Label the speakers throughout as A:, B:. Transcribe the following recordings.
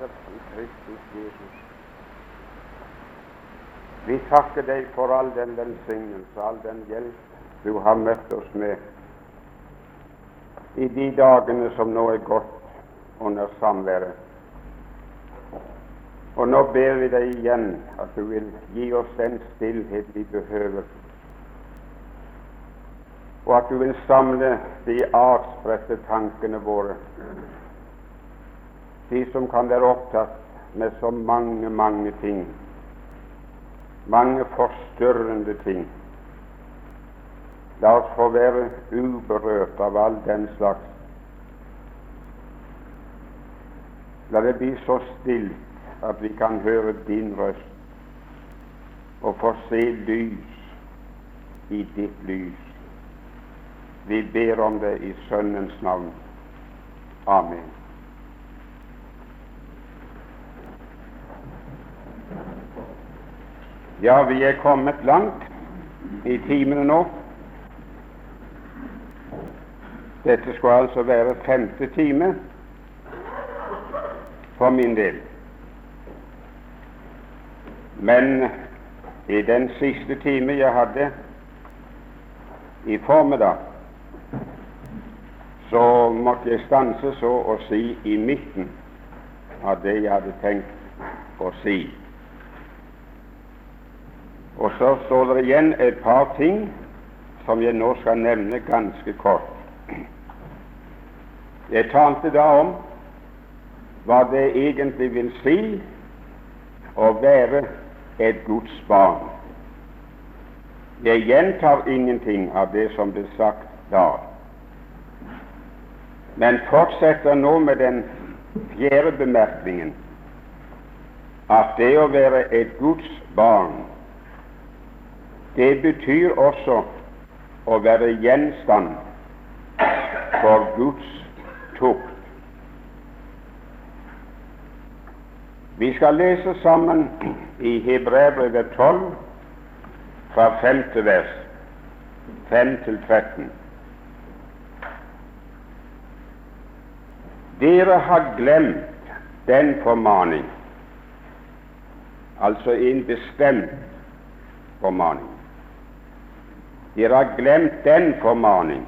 A: I Kristus Jesus. Vi takker deg for all den velsignelse, all den hjelp du har møtt oss med i de dagene som nå er gått under samværet. Og nå ber vi deg igjen at du vil gi oss den stillhet vi behøver, og at du vil samle de avspredte tankene våre, de som kan være opptatt med så mange, mange ting, mange forstyrrende ting. La oss få være uberørt av all den slags. La det bli så stilt at vi kan høre din røst og få se lys i ditt lys. Vi ber om det i Sønnens navn. Amen. Ja, vi er kommet langt i timene nå. Dette skulle altså være femte time for min del. Men i den siste time jeg hadde i formiddag, så måtte jeg stanse så å si i midten av det jeg hadde tenkt å si. Så står det igjen et par ting som jeg nå skal nevne ganske kort. Jeg talte da om hva det egentlig vil si å være et Guds barn. Jeg gjentar ingenting av det som ble sagt da, men fortsetter nå med den fjerde bemerkningen at det å være et Guds barn, det betyr også å være gjenstand for Guds tukt. Vi skal lese sammen i Hebrevet 12 fra 5. vers 5 til 13. Dere har glemt den formaning, altså en bestemt formaning. Dere har glemt den formaning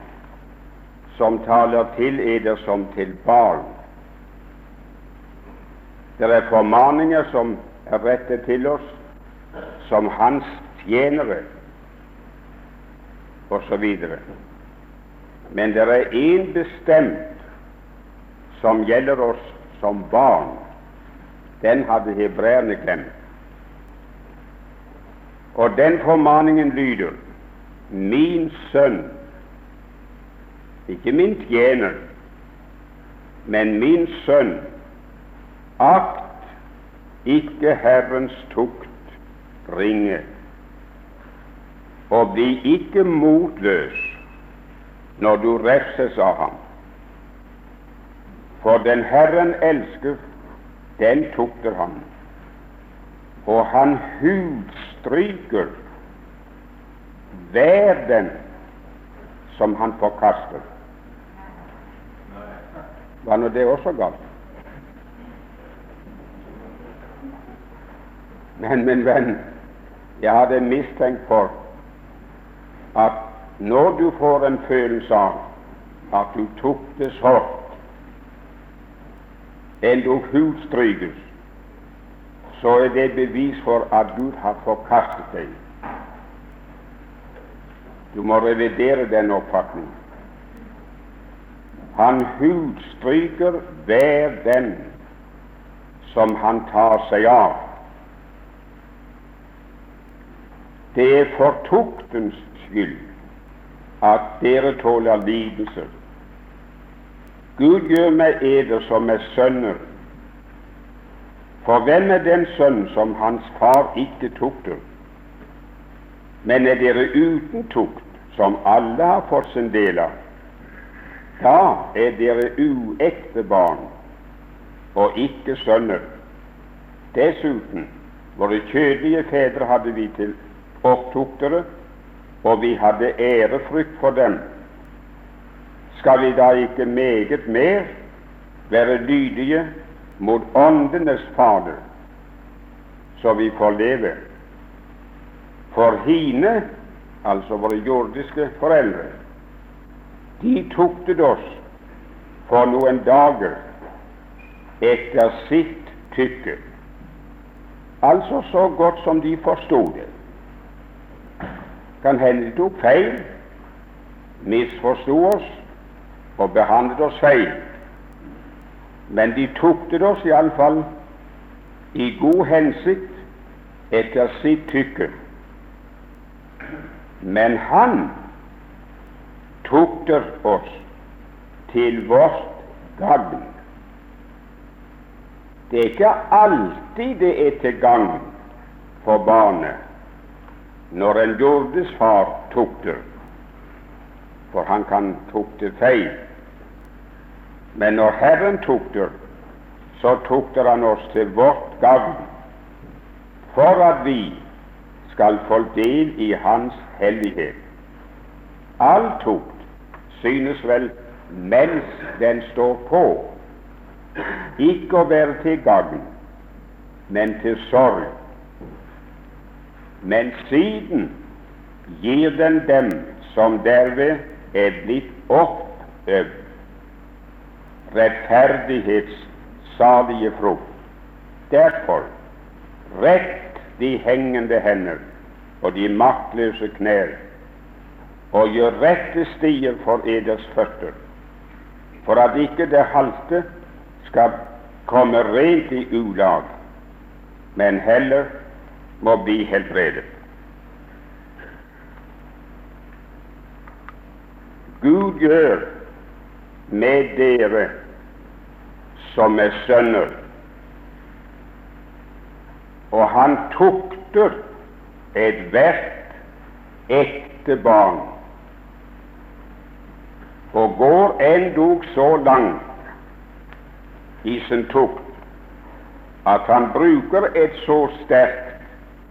A: som taler til eder som til barn. Det er formaninger som er rettet til oss som hans tjenere osv. Men det er én bestemt som gjelder oss som barn. Den hadde hebreerne glemt. Og den formaningen lyder Min sønn ikke min tjener, men min sønn, akt ikke Herrens tukt ringe, og bli ikke motløs når du refses av ham. For den Herren elsker, den tukter han, og han hudstryker hver den som han forkaster. Var nå det også galt? Men min venn, jeg hadde mistenkt for at når du får en følelse av at du tok det hardt, endog hudstrykes, så er det bevis for at Gud har forkastet deg. Du må revidere den oppfatningen. Han hudstryker hver den som han tar seg av. Det er for tuktens skyld at dere tåler lidelser. Gud gjør meg eder som er sønner. For hvem er den sønn som hans far ikke tukter? Men er dere uten tukt, som alle har fått sin del av, da er dere uekte barn og ikke sønner. Dessuten, våre kjødelige fedre hadde vi til opptuktere, og vi hadde ærefrykt for dem. Skal vi da ikke meget mer være lydige mot åndenes Fader, så vi får leve. For hine, altså våre jordiske foreldre, de tuktet oss for noen dager etter sitt tykke, altså så godt som de forsto det. Kan hende de tok feil, misforsto oss og behandlet oss feil, men de tuktet oss iallfall i god hensikt etter sitt tykke. Men Han tukter oss til vårt gagn. Det er ikke alltid det er til gagn for barnet når en jordes far tukter, for han kan tukte feil. Men når Herren tukter, så tukter Han oss til vårt gagn, for at vi skal få del i Hans hellighet. All tukt synes vel mens den står på, ikke å være til gagn, men til sorg. Men siden gir den dem som derved er blitt oppøvd, rettferdighets salige frukt. Derfor rett de hengende hender og de maktløse knær, og gjør rette stier for eders føtter, for at ikke det halte skal komme rent i ulag, men heller må bli helbredet. Gud gjør med dere som er sønner, og han tukter ethvert ekte barn, og går endog så langt i sin tukt at han bruker et så sterkt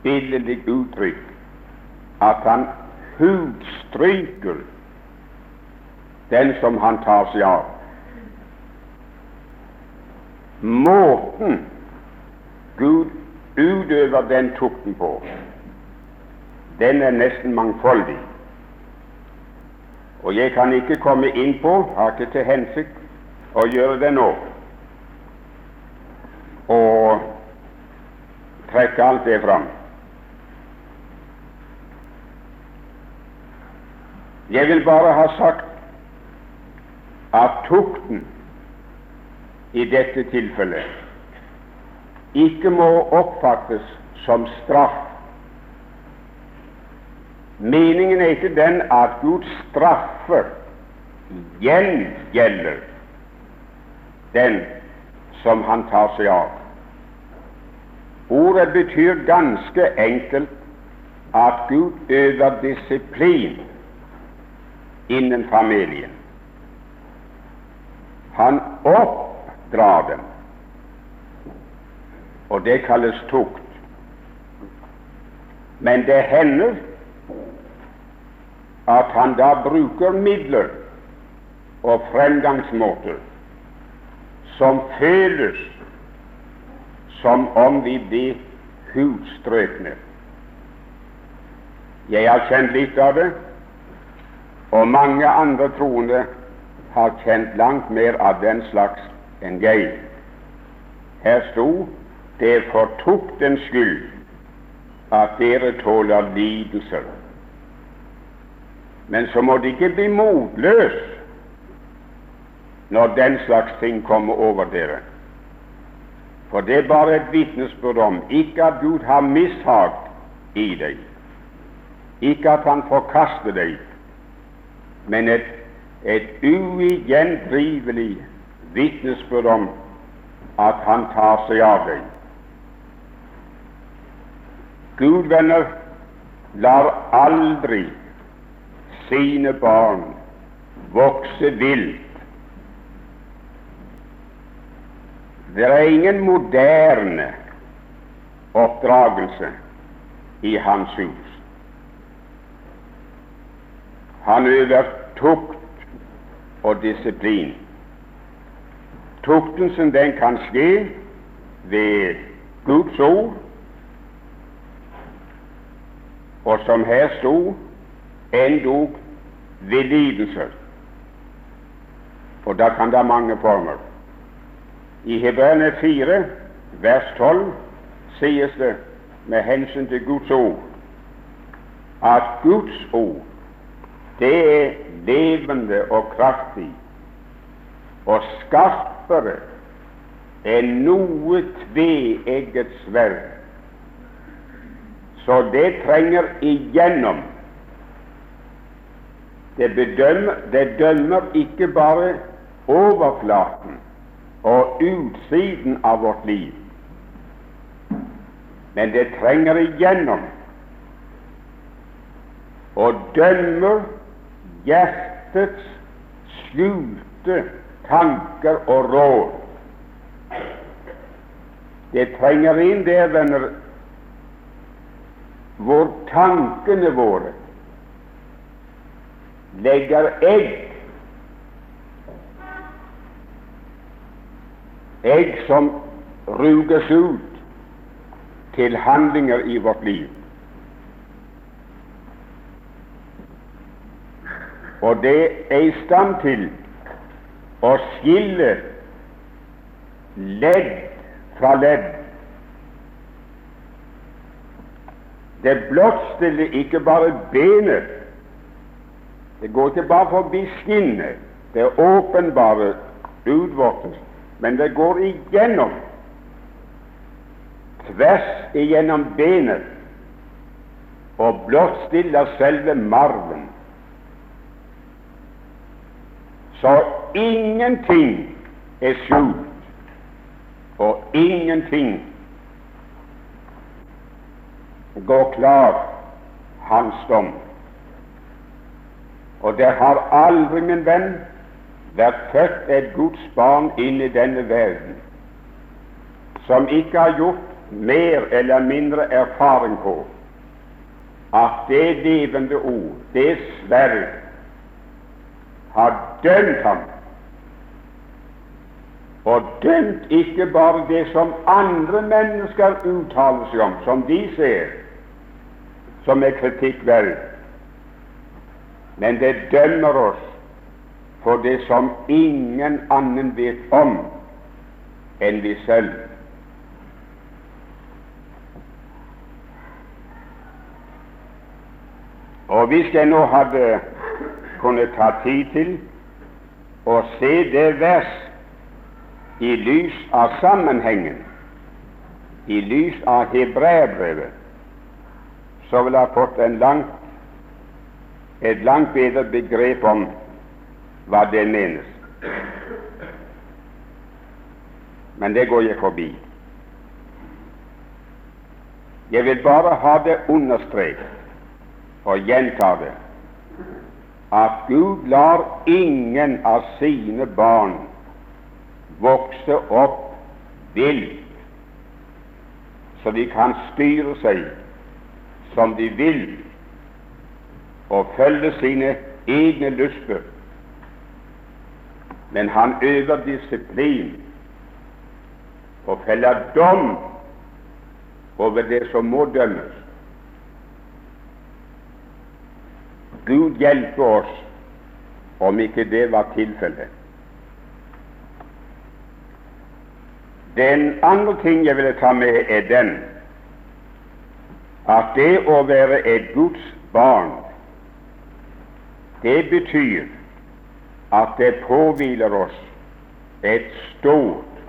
A: billedlig uttrykk at han hudstryker den som han tar seg av. Måten Gud utøver den tukten på, den er nesten mangfoldig. Og jeg kan ikke komme inn på, har ikke til hensikt å gjøre det nå, og trekke alt det fram. Jeg vil bare ha sagt at tukten i dette tilfellet ikke må oppfattes som straff. Meningen er ikke den at Gud straffer gjengjelder den som han tar seg av. Ordet betyr ganske enkelt at Gud øver disiplin innen familien. Han oppdrar dem, og det kalles tukt. Men det hender at han da bruker midler og fremgangsmåter som føles som om vi blir hudstrøkne. Jeg har kjent litt av det, og mange andre troende har kjent langt mer av den slags enn jeg. Her sto det er for tuktens skyld at dere tåler lidelser. Men så må de ikke bli motløse når den slags ting kommer over dere. For det er bare et vitnesbyrd om ikke at Gud har mishag i deg, ikke at Han forkaster deg, men et et uigjenndrivelig vitnesbyrd om at Han tar seg av deg. Gud, venner, lar aldri sine barn vokse vilt. Det er ingen moderne oppdragelse i Hans hus. Han øver tukt og disiplin. Tuktelsen den kan skje ved Guds ord, og som her sto, endog ved lidelse. Og da kan det ha mange former. I Hebreerne 4, vers 12, sies det med hensyn til Guds ord at Guds ord det er levende og kraftig og skarpere enn noe tveegget sverd. Så det trenger igjennom. Det, bedømmer, det dømmer ikke bare overflaten og utsiden av vårt liv, men det trenger igjennom og dømmer hjertets skjulte tanker og råd. Det trenger inn der, venner, hvor tankene våre legger egg Egg som ruges ut til handlinger i vårt liv. Og det er i stand til å skille ledd fra ledd. Det blottstiller ikke bare benet, det går ikke bare forbi skinnet, det åpenbare utvortes, men det går igjennom, tvers igjennom benet, og blottstiller selve marven. Så ingenting er skjult, og ingenting går klar hans dom. Og det har aldri, min venn, vært født et Guds barn inn i denne verden som ikke har gjort mer eller mindre erfaring på at det levende ord, det sverd, har dømt ham. Og dømt ikke bare det som andre mennesker uttaler seg om, som de ser som er kritikkverdig, men det dømmer oss for det som ingen annen vet om enn vi selv. Og hvis jeg nå hadde kunnet ta tid til å se det vers i lys av sammenhengen, i lys av hebreerbrevet, så ville jeg fått langt, et langt bedre begrep om hva det menes. Men det går jeg forbi. Jeg vil bare ha det understreket og gjenta det at Gud lar ingen av sine barn vokse opp vilt, så de kan styre seg som de vil og følge sine egne lyster. Men han øver disiplin og feller dom over det som må dømmes. Gud hjelpe oss om ikke det var tilfellet. Den andre ting jeg ville ta med, er den at det å være et Guds barn, det betyr at det påhviler oss et stort,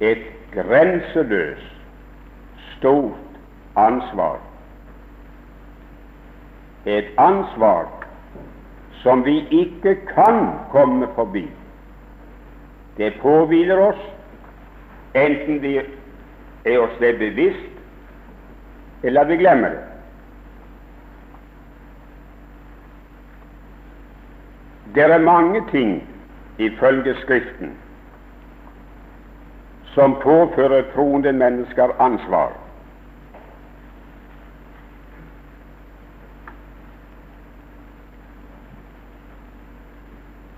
A: et grenseløst, stort ansvar. Et ansvar som vi ikke kan komme forbi. Det påhviler oss enten vi er oss det bevisst, eller vi glemmer det. Det er mange ting ifølge Skriften som påfører troende mennesker ansvar.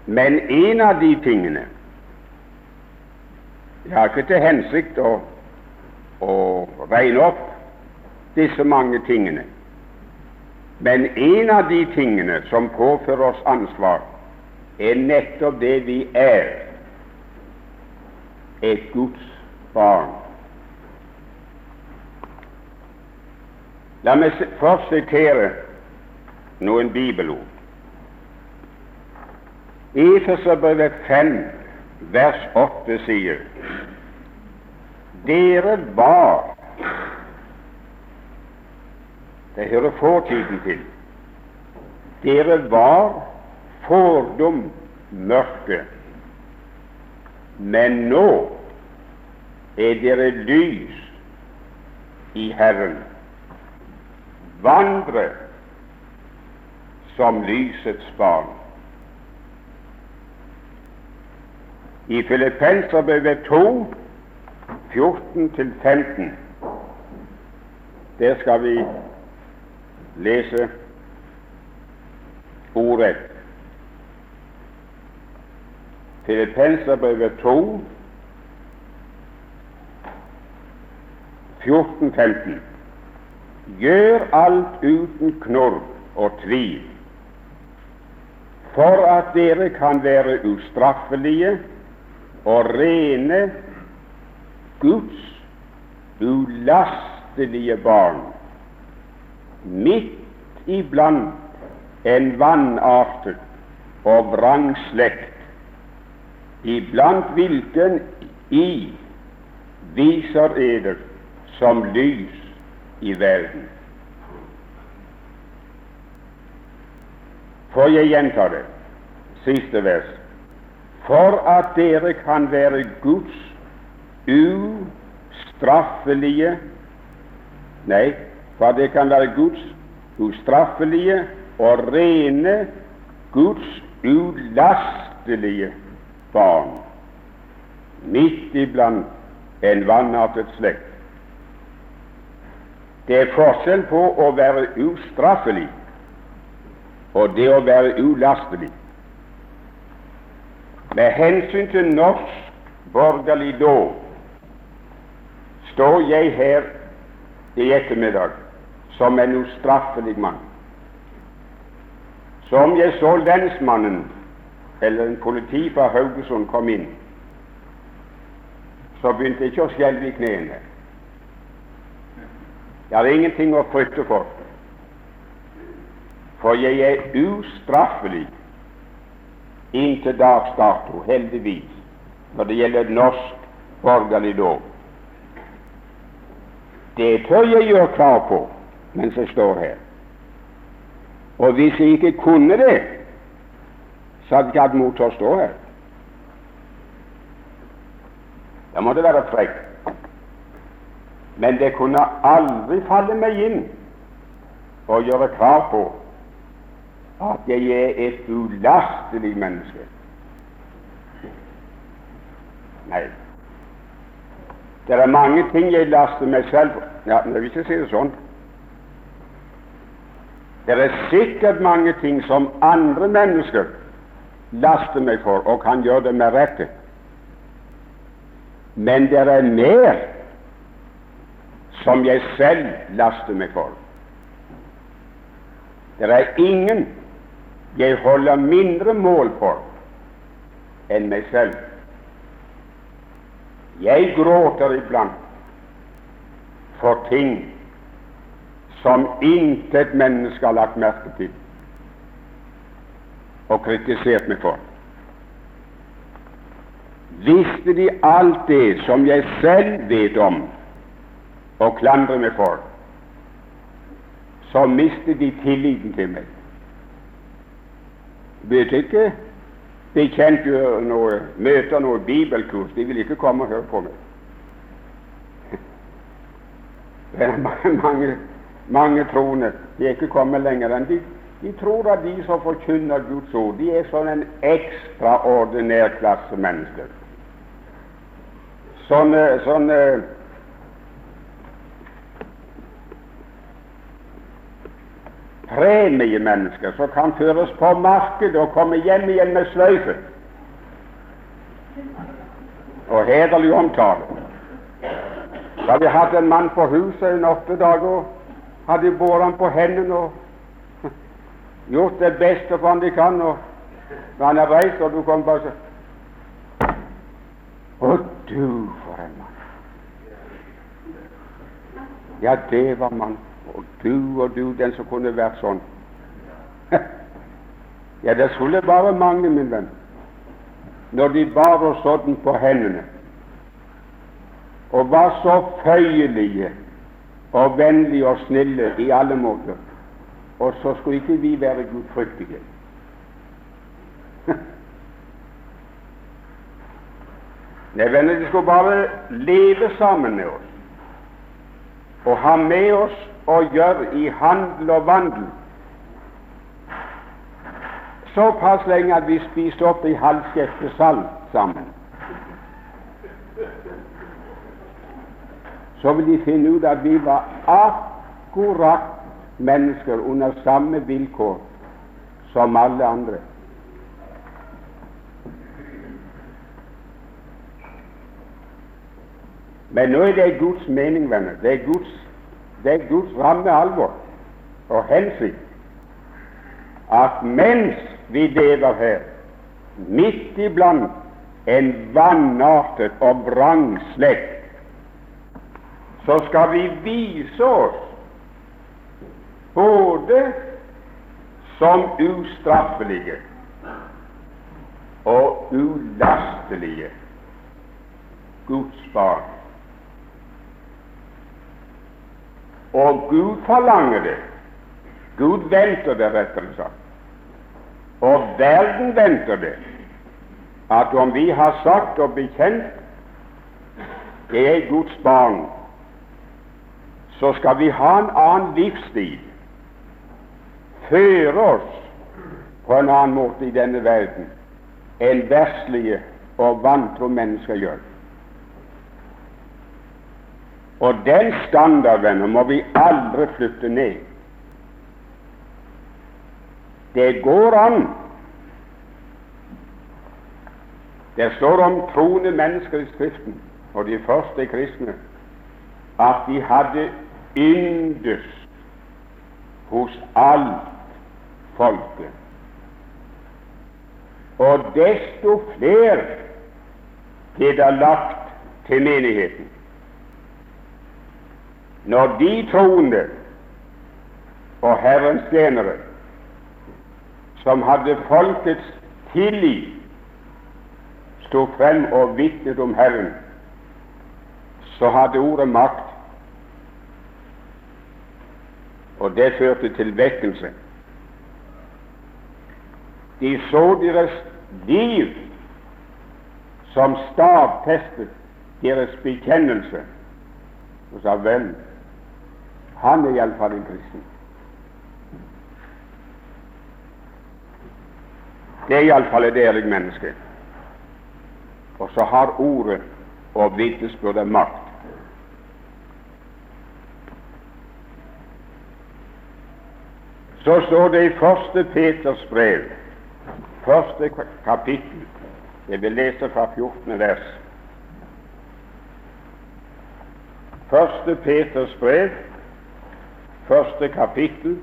A: Men en av de tingene Jeg har ikke til hensikt å, å regne opp disse mange tingene. Men en av de tingene som påfører oss ansvar, er nettopp det vi er et Guds barn. La meg først sitere noen bibelord. Efeserbrevet 5, vers 8 sier Dere var Det hører fortiden til. Dere var fordom mørke, men nå er dere lys i Herren vandre som lysets barn. I Filippenserbrevet 2, 14-15, der skal vi lese ordet. Filippenserbrevet 2, 14-15. Gjør alt uten knorr og tvil, for at dere kan være ustraffelige og rene Guds ulastelige barn, midt iblant en vanartet og vrang slekt, iblant hvilken I viser eder som lys i verden. For jeg gjentar det, siste vers. For at dere kan være Guds ustraffelige Nei, for det kan være Guds ustraffelige og rene Guds ulastelige barn midt iblant en vanartet slekt det er forskjell på å være ustraffelig og det å være ulastelig. Med hensyn til norsk borgerlig lov står jeg her i ettermiddag som en ustraffelig mann. Som jeg så lensmannen eller en politi fra Haugesund kom inn, så begynte jeg ikke å skjelve i knærne. Jeg har ingenting å frykte for, for jeg er ustraffelig inntil dags dato, heldigvis, når det gjelder norsk borgerlig lov. Det tør jeg gjøre krav på mens jeg står her. Og hvis jeg ikke kunne det, så hadde jeg ikke hatt mot til å stå her. Da måtte være frekk. Men det kunne aldri falle meg inn å gjøre krav på at jeg er et ulastelig menneske. Nei. Det er mange ting jeg laster meg selv. Ja, jeg vil ikke si det sånn. Det er sikkert mange ting som andre mennesker laster meg for, og kan gjøre det med rette. Men det er mer som jeg selv laster meg for. Det er ingen jeg holder mindre mål for enn meg selv. Jeg gråter iblant for ting som intet menneske har lagt merke til og kritisert meg for. Visste de alt det som jeg selv vet om, og klandrer meg for, så mister de tilliten til meg. Vet ikke de kjente noe, møter noe bibelkurs, de vil ikke komme og høre på meg. Det er mange, mange, troende de er ikke kommet lenger enn de, de tror at de som forkynner Guds ord, de er sånn en ekstraordinær klasse mennesker. Sånne, sånne premiemennesker som kan føres på markedet og komme hjem igjen med sløyfe. og hederlig omtale. Da vi hadde en mann på huset i åtte dager, hadde båret ham på hendene og gjort det beste for han de kan. og Når han er reist, og du kommer bare så Å, du, for en mann! Ja, det var mann. Og du og du, den som kunne vært sånn. ja, det skulle bare mangle, min venn, når de bar oss sånn på hendene og var så føyelige og vennlige og snille i alle måter, og så skulle ikke vi være gudfryktige. Nei, venner, de skulle bare leve sammen med oss og ha med oss å gjøre i handel og vandel såpass lenge at vi spiste opp i halvskjefte salt sammen. Så vil de finne ut at vi var akkurat mennesker under samme vilkår som alle andre. Men nå er det Guds mening, venner. Det er Guds, det er Guds ramme alvor og hensikt at mens vi lever her, midt iblant en vanartet og vrang slekt, så skal vi vise oss både som ustraffelige og ulastelige Guds barn. Og Gud forlanger det. Gud venter det, rettere sagt. Og verden venter det. At om vi har sagt og bekjent det er Guds barn, så skal vi ha en annen livsstil, føre oss på en annen måte i denne verden enn verslige og vantro mennesker gjør. Og den standarden må vi aldri flytte ned. Det går an. Det står om troende mennesker i Skriften, og de første kristne, at de hadde yndest hos alt folket. Og desto flere blir det lagt til menigheten. Når de troende og Herrens tjenere som hadde folkets tillit, sto frem og vitnet om Herren, så hadde ordet makt og det førte til vekkelse. De så deres liv som stavfestet deres bekjennelse, og sa vel, han er iallfall en kristen. Det er iallfall et ærlig menneske. Og så har ordet og vitnesbyrdet makt. Så står det i første Peters brev, første kapittel, jeg vil lese fra 14. vers. Første Peters brev, første kapittel,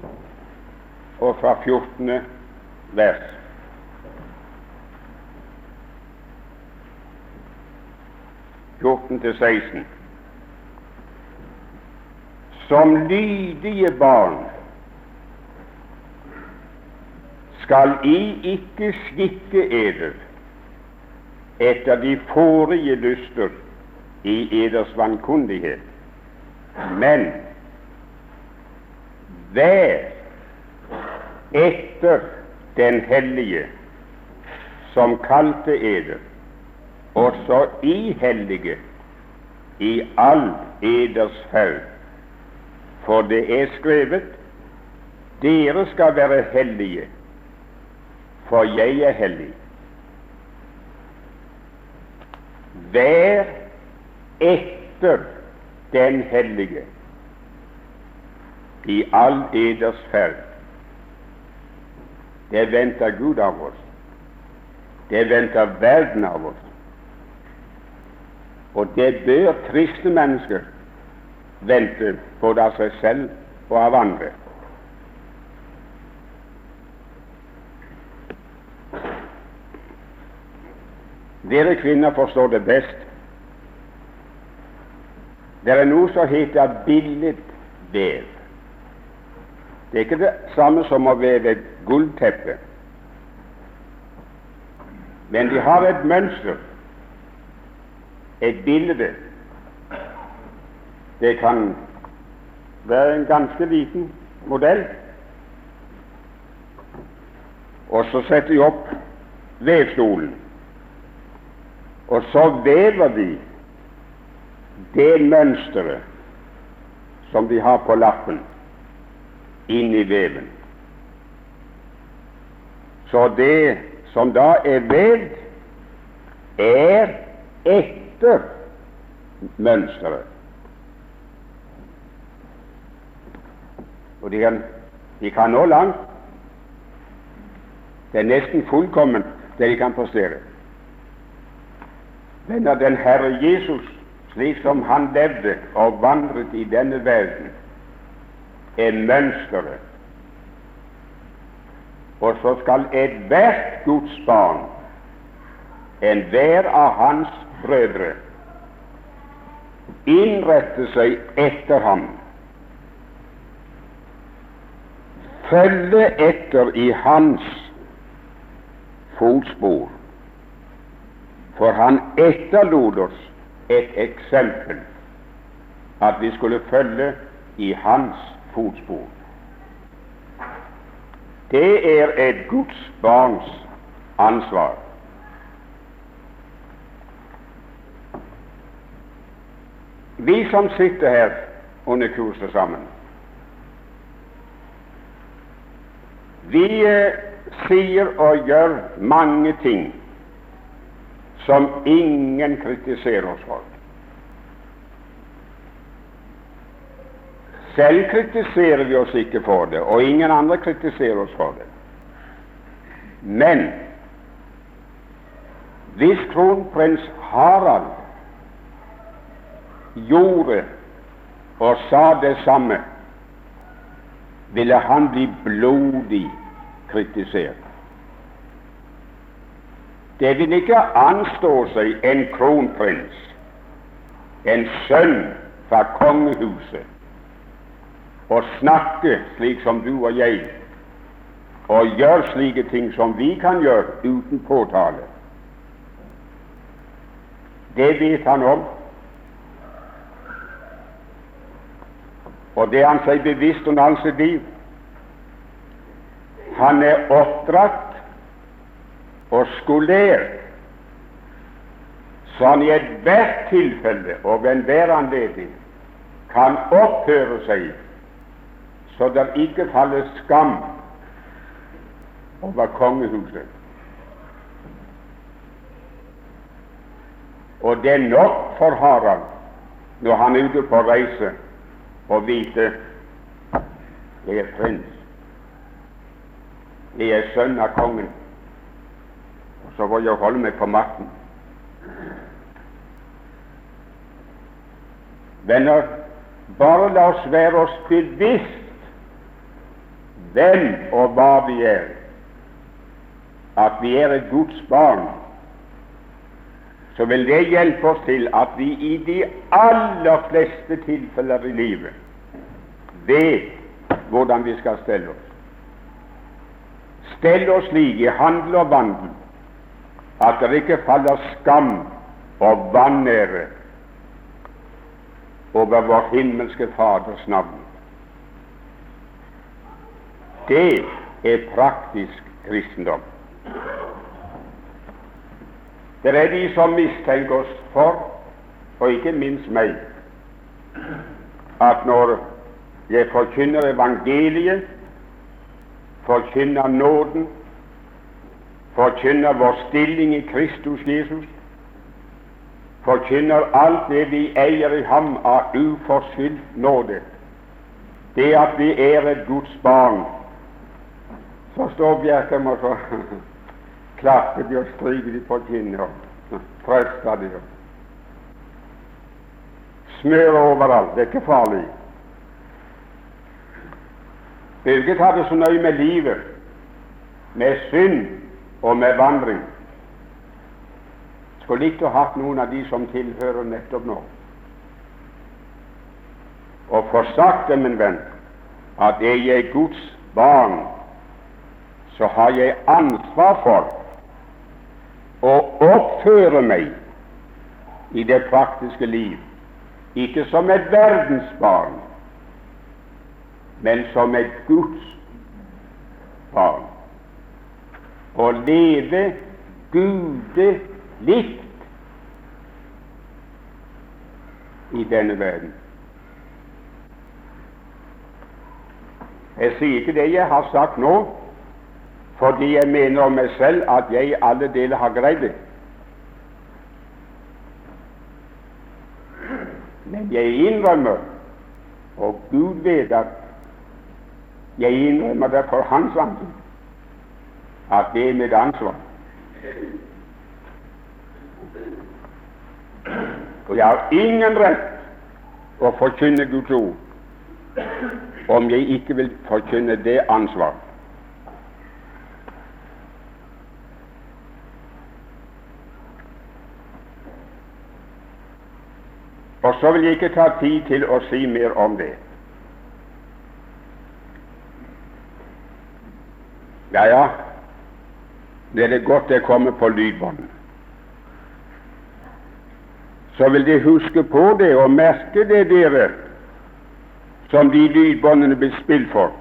A: og fra 14. vers. Til 16. Som lydige barn skal I ikke skikke eder etter de forrige lyster i eders vankundighet, men vær etter den hellige som kalte eder, også i hellige i all eders ferd. For det er skrevet dere skal være hellige, for jeg er hellig. Vær etter den hellige i all eders ferd. Det venter Gud av oss. Det venter verden av oss. Og det bør kristne mennesker vente både av seg selv og av andre. Dere kvinner forstår det best. Det er noe som heter billedvev. Det er ikke det samme som å veve et gullteppe. Men de har et mønster, et bilde. Det kan være en ganske liten modell. Og så setter de opp vevstolen og så vever de det mønsteret som de har på lappen, inn i veven. Så det som da er vevd, er etter mønsteret. Og de kan, de kan nå langt. Det er nesten fullkomment, det de kan prestere. Men når den Herre Jesus, slik som han levde og vandret i denne verden, er mønsteret, og så skal ethvert Guds barn, enhver av hans brødre, innrette seg etter ham, følge etter i hans fotspor for han etterlot oss et eksempel, at vi skulle følge i hans fotspor. Det er et Guds barns ansvar. Vi som sitter her under kurset sammen, vi eh, sier og gjør mange ting som ingen kritiserer oss for. Selv kritiserer vi oss ikke for det, og ingen andre kritiserer oss for det. Men hvis kronprins Harald gjorde og sa det samme, ville han bli blodig kritisert. Det vil ikke anstå seg en kronprins, en sønn fra kongehuset, å snakke slik som du og jeg, og gjøre slike ting som vi kan gjøre uten påtale. Det vet han om, og det er han seg bevisst under hans liv. Han er oppdratt og skolert, som i ethvert tilfelle og enhver anledning kan oppføre seg så det ikke faller skam over kongehuset. Og det er nok for Harald når han er ute på reise, å vite jeg er prins, jeg er sønn av kongen så får jeg holde meg på matten. Venner, bare la oss være oss bevisst hvem og hva vi er, at vi er et Guds barn, så vil det hjelpe oss til at vi i de aller fleste tilfeller i livet vet hvordan vi skal stelle oss. Stell oss slik i handel og vandel at det ikke faller skam og vanære over vår himmelske Faders navn. Det er praktisk kristendom. Det er de som mistenker oss for, og ikke minst meg, at når jeg forkynner evangeliet, forkynner nåden, forkynner vår stilling i Kristus Jesus, forkynner alt det vi eier i ham av uforskyldt nåde, det at vi er et Guds barn. Så står Bjerkem og så klapper de og stryker de på kinnet og trøster de. Smør overalt. Det er ikke farlig. Birgit hadde så nøye med livet, med synd og med vandring. Skulle ikke hatt noen av de som tilhører nettopp nå. Og få sagt det, min venn, at er jeg Guds barn, så har jeg ansvar for å oppføre meg i det praktiske liv, ikke som et verdensbarn, men som et Guds barn. Å leve gudelikt i denne verden. Jeg sier ikke det jeg har sagt nå, fordi jeg mener om meg selv at jeg i alle deler har greid det. Men jeg innrømmer, og Gud vet at jeg innrømmer det for Hans ansikt, at det er mitt ansvar. Og jeg har ingen rett å forkynne Guds ord om jeg ikke vil forkynne det ansvar. Og så vil jeg ikke ta tid til å si mer om det. Ja, ja, det er det godt det kommer på lydbånd. Så vil de huske på det og merke det, dere, som de lydbåndene blir spilt for.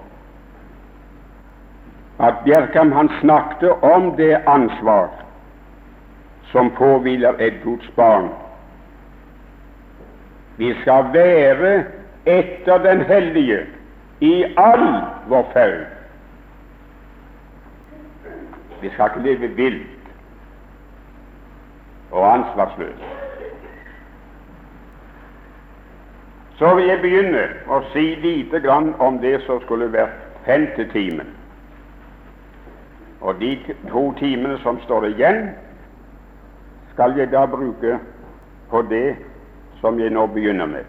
A: At Bjerkam han snakket om det ansvar som påhviler et barn vi skal være etter Den hellige i all vår ferd. Vi skal ikke leve vilt og ansvarsløst. Så vil jeg begynne å si lite grann om det som skulle vært femte timen. Og de to timene som står igjen, skal jeg da bruke på det som jeg nå begynner med.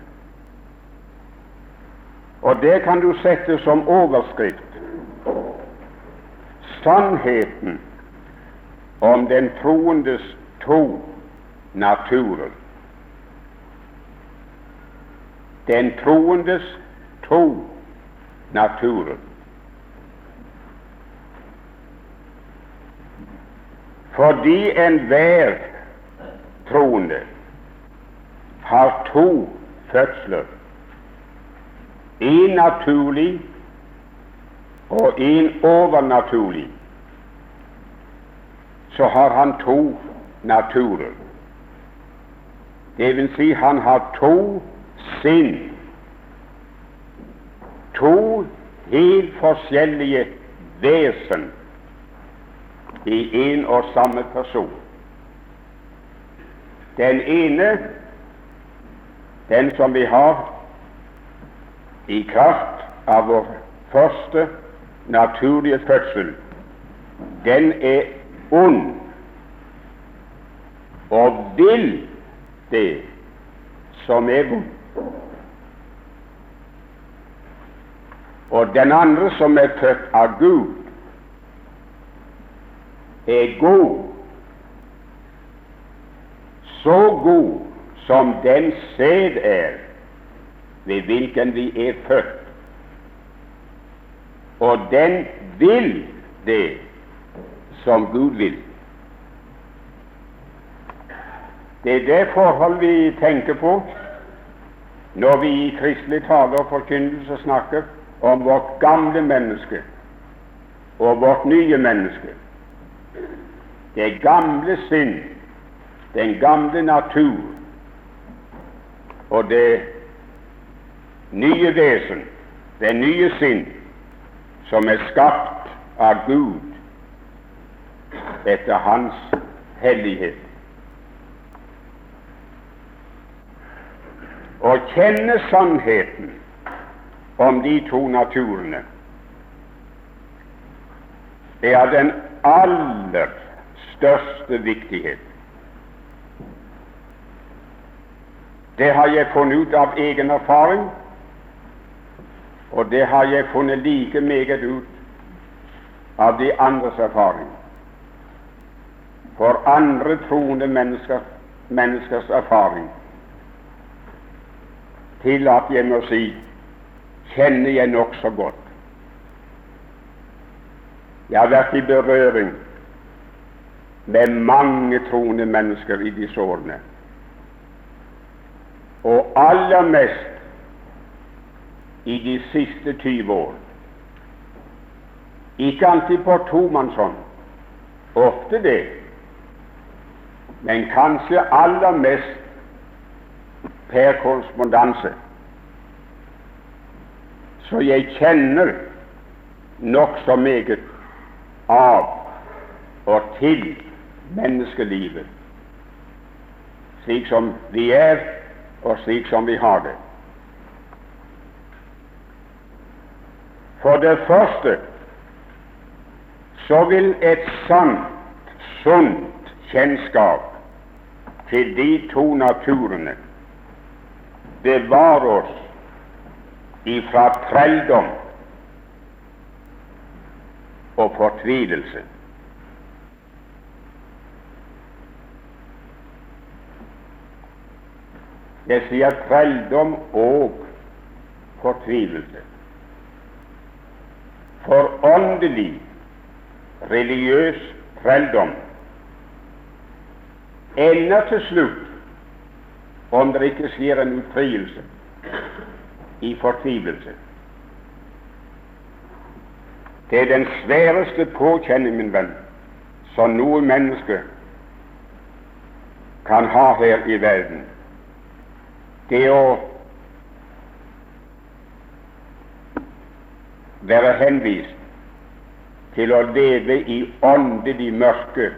A: Og det kan du sette som overskrift sannheten om den troendes to naturer. Den troendes to naturer. Fordi enhver troende har to fødsler. En naturlig og en overnaturlig. Så har han to naturer. Det vil si han har to sinn. To helt forskjellige vesen i en og samme person. Den ene den som vi har i kraft av vår første naturlige fødsel, den er ond og vil det som er vondt. Og den andre, som er født av Gud, er god. Så god som den sæd er ved hvilken vi er født. Og den vil det som Gud vil. Det er det forhold vi tenker på når vi i kristelig tale og forkynnelse snakker om vårt gamle menneske og vårt nye menneske. Det gamle sinn, den gamle natur, og det nye vesen, det nye sinn, som er skapt av Gud etter Hans hellighet. Å kjenne sannheten om de to naturene er den aller største viktighet. Det har jeg funnet ut av egen erfaring, og det har jeg funnet like meget ut av de andres erfaring. For andre troende mennesker, menneskers erfaring til at jeg må si kjenner jeg nokså godt. Jeg har vært i berøring med mange troende mennesker i disse årene, og aller mest i de siste 20 år. Ikke alltid på tomannshånd, ofte det, men kanskje aller mest per korrespondanse. Så jeg kjenner nokså meget av og til menneskelivet, slik som vi er, og slik som vi har det. For det første så vil et sant, sunt kjennskap til de to naturene bevare oss ifra trelldom og fortvilelse. Jeg sier trelldom og fortvilelse. For åndelig, religiøs trelldom ender til slutt, om det ikke skjer en utfrielse, i fortvilelse. Det er den sværeste påkjenning, min venn, som noe menneske kan ha her i verden det å være henvist til å leve i åndelig mørke,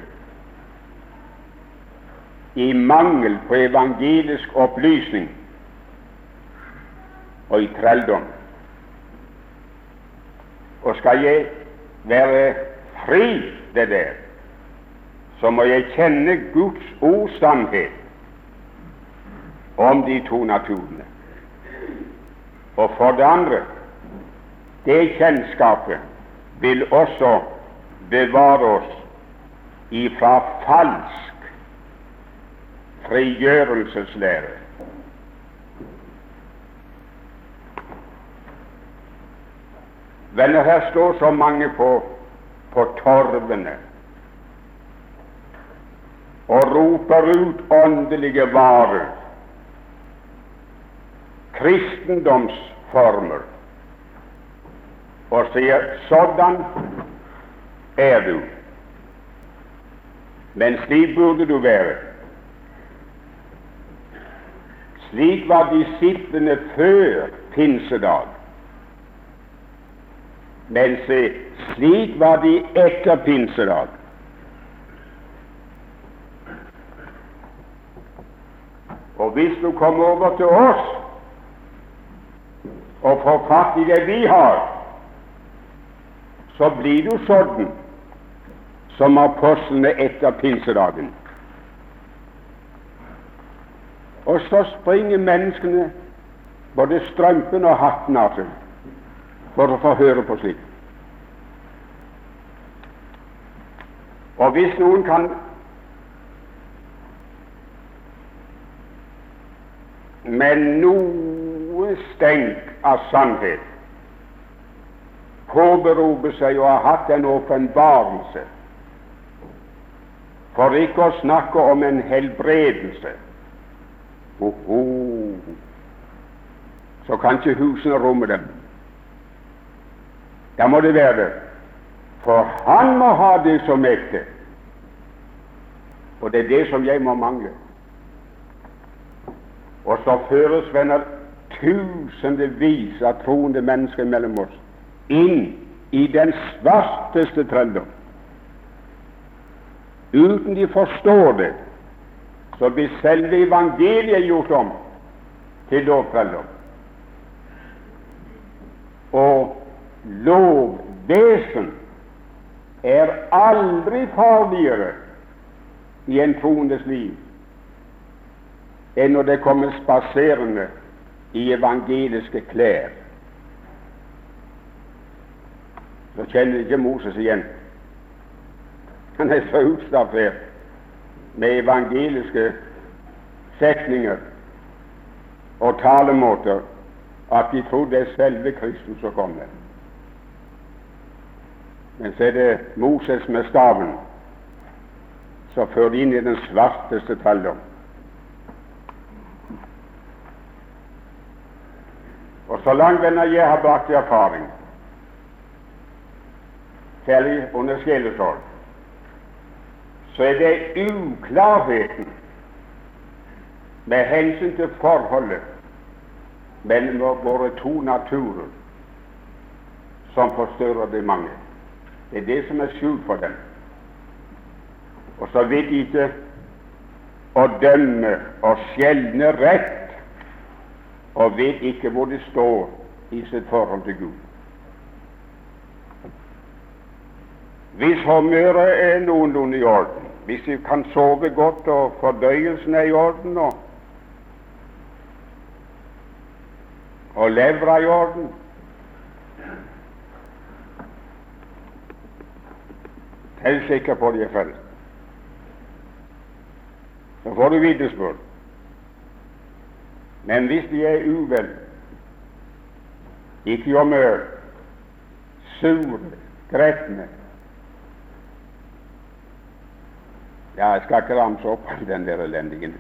A: i mangel på evangelisk opplysning og i trelldom. Og skal jeg være fri det der, så må jeg kjenne Guds ords om de to naturene. Og for det andre det kjennskapet vil også bevare oss ifra falsk frigjørelseslære. Venner, her står så mange på, på torvene og roper ut åndelige varer kristendomsformer og sier sådan er du. Men slik burde du være. Slik var disiplene før pinsedag. Men se, slik var de etter pinsedag. Og hvis du kommer over til oss og får fatt i det vi har, så blir du sånn som apostlene etter pinsedagen. Og så springer menneskene både strømpen og hatten av seg for å få høre på slikt. Og hvis noen kan med noe stenk av sannhet påberope seg å ha hatt en åpenbarelse, for ikke å snakke om en helbredelse. Oho. Så kan ikke husene romme dem. Da må det være det. For han må ha det som ekte, og det er det som jeg må mangle. Og så føres, venner, tusendevis av troende mennesker mellom oss inn i den svarteste trelldom. Uten de forstår det, så blir selve evangeliet gjort om til lovtrelldom. Og lovvesen er aldri farligere i en troendes liv enn når det kommer spaserende i evangeliske klær. Så kjenner ikke Moses igjen. Han er så utstaffert med evangeliske setninger og talemåter at de tror det er selve Kristus som kommer. Men så er det Moses med staven som fører inn i den svarteste trelldom. Og så langt venner jeg har brakt i erfaring, særlig under sjelesorg, så er det uklarheten med hensyn til forholdet mellom våre to naturer som forstyrrer de mange. Det er det som er skjult for dem. Og så vet de ikke å dømme og skjelne rett, og vet ikke hvor de står i sitt forhold til Gud. Hvis humøret er noenlunde i orden, hvis vi kan sove godt og fordøyelsen er i orden og, og levra i orden, Tell sikker på det de er. Så får du vitnesbyrd. Men hvis de er uvel, ikke humør, sure, gretne Ja, jeg skal ikke ramse opp all den der elendigen.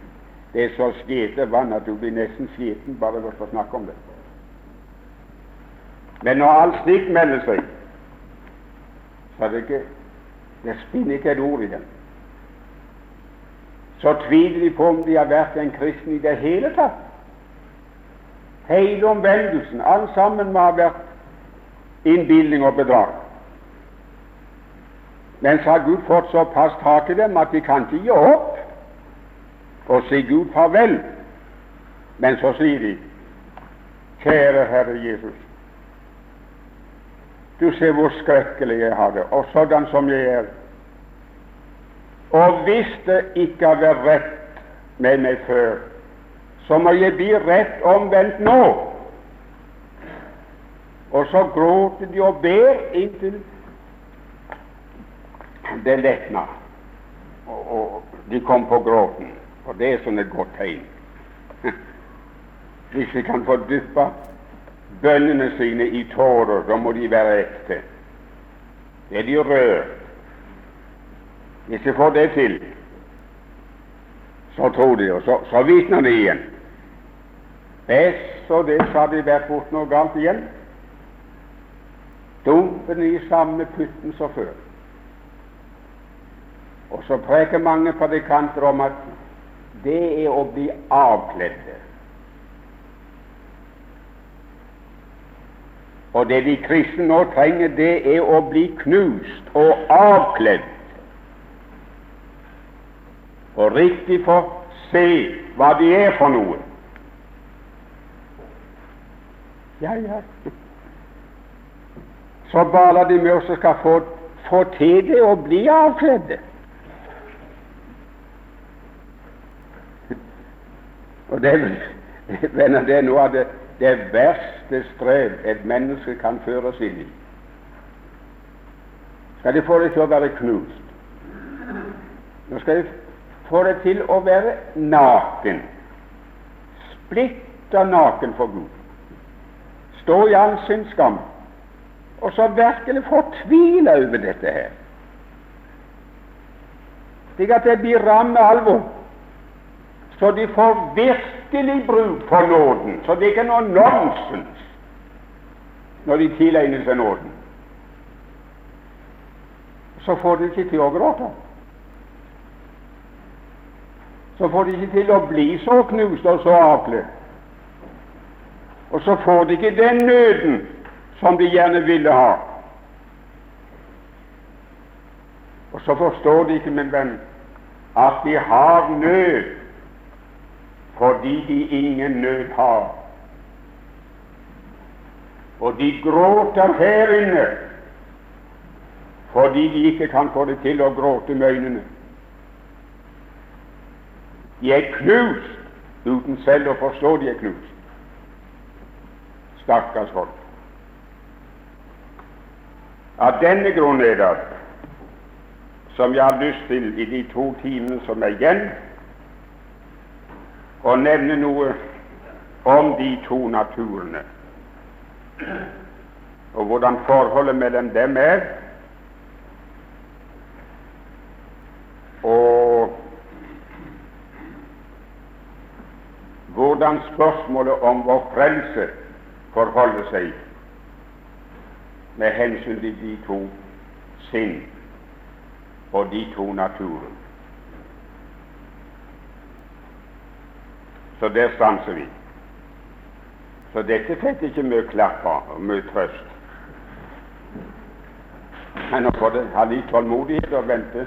A: Det er så skjete vann at du blir nesten skjeten bare ved å snakke om det. Men når alt slikt melder seg, så er det ikke det spinner ikke et ord i dem. Så tviler de på om de har vært en kristen i det hele tatt. Hele omvendelsen, alt sammen må ha vært innbilning og bedrag. Men så har Gud fått såpass tak i dem at de kan ikke gi opp og si Gud farvel. Men så sier de, kjære Herre Jesus, du ser hvor skrekkelig jeg har det, og sådan som jeg er. Og hvis det ikke har vært rett med meg før, så må jeg bli rett omvendt nå. Og så gråter de og ber inntil det letna, og, og de kom på gråten. Og det er sånn et godt tegn. Hvis vi kan få dyppa bønnene sine i tårer, da må de være ekte. Det er de rørt. Hvis de får det til, så tror de, og så, så vitner de igjen. Bæsj og det, så har de vært borti noe galt igjen. Dumpen i samme putten som før. Og så preker mange predikanter om at det er å bli avkledde. Og det de kristne nå trenger, det er å bli knust og avkledd, og riktig få se hva de er for noe. Ja, ja. Så baler de med oss og skal få, få til det å bli avkledde. Og det, venner, det er noe av det det verste strev et menneske kan føres inn i. Skal de få det til å være knust? Nå skal de få det til å være naken, splitter naken for Gud, stå i all sin skam, og så virkelig fortvile over dette her, slik at det blir ramme alvor, så de får virkelig bruk for nåden, så det er ikke noe nonsens når de tilegner seg nåden. Så får de ikke til å gråte. Så får de ikke til å bli så knust og så avkledd. Og så får de ikke den nøden som de gjerne ville ha. Og så forstår de ikke, min venn, at de har nød fordi de ingen nød har. Og de gråter her inne fordi de ikke kan få det til å gråte med øynene. De er knust uten selv å forstå de er knust. Stakkars folk. Av denne grunn er det som jeg har lyst til i de to timene som er igjen, å nevne noe om de to naturene, og hvordan forholdet mellom dem er, og hvordan spørsmålet om vår frelse forholder seg med hensyn til de to sinn og de to naturer. Så der stanser vi. Så dette fikk ikke mye klapp og mye trøst. Men nå får det ha litt tålmodighet og vente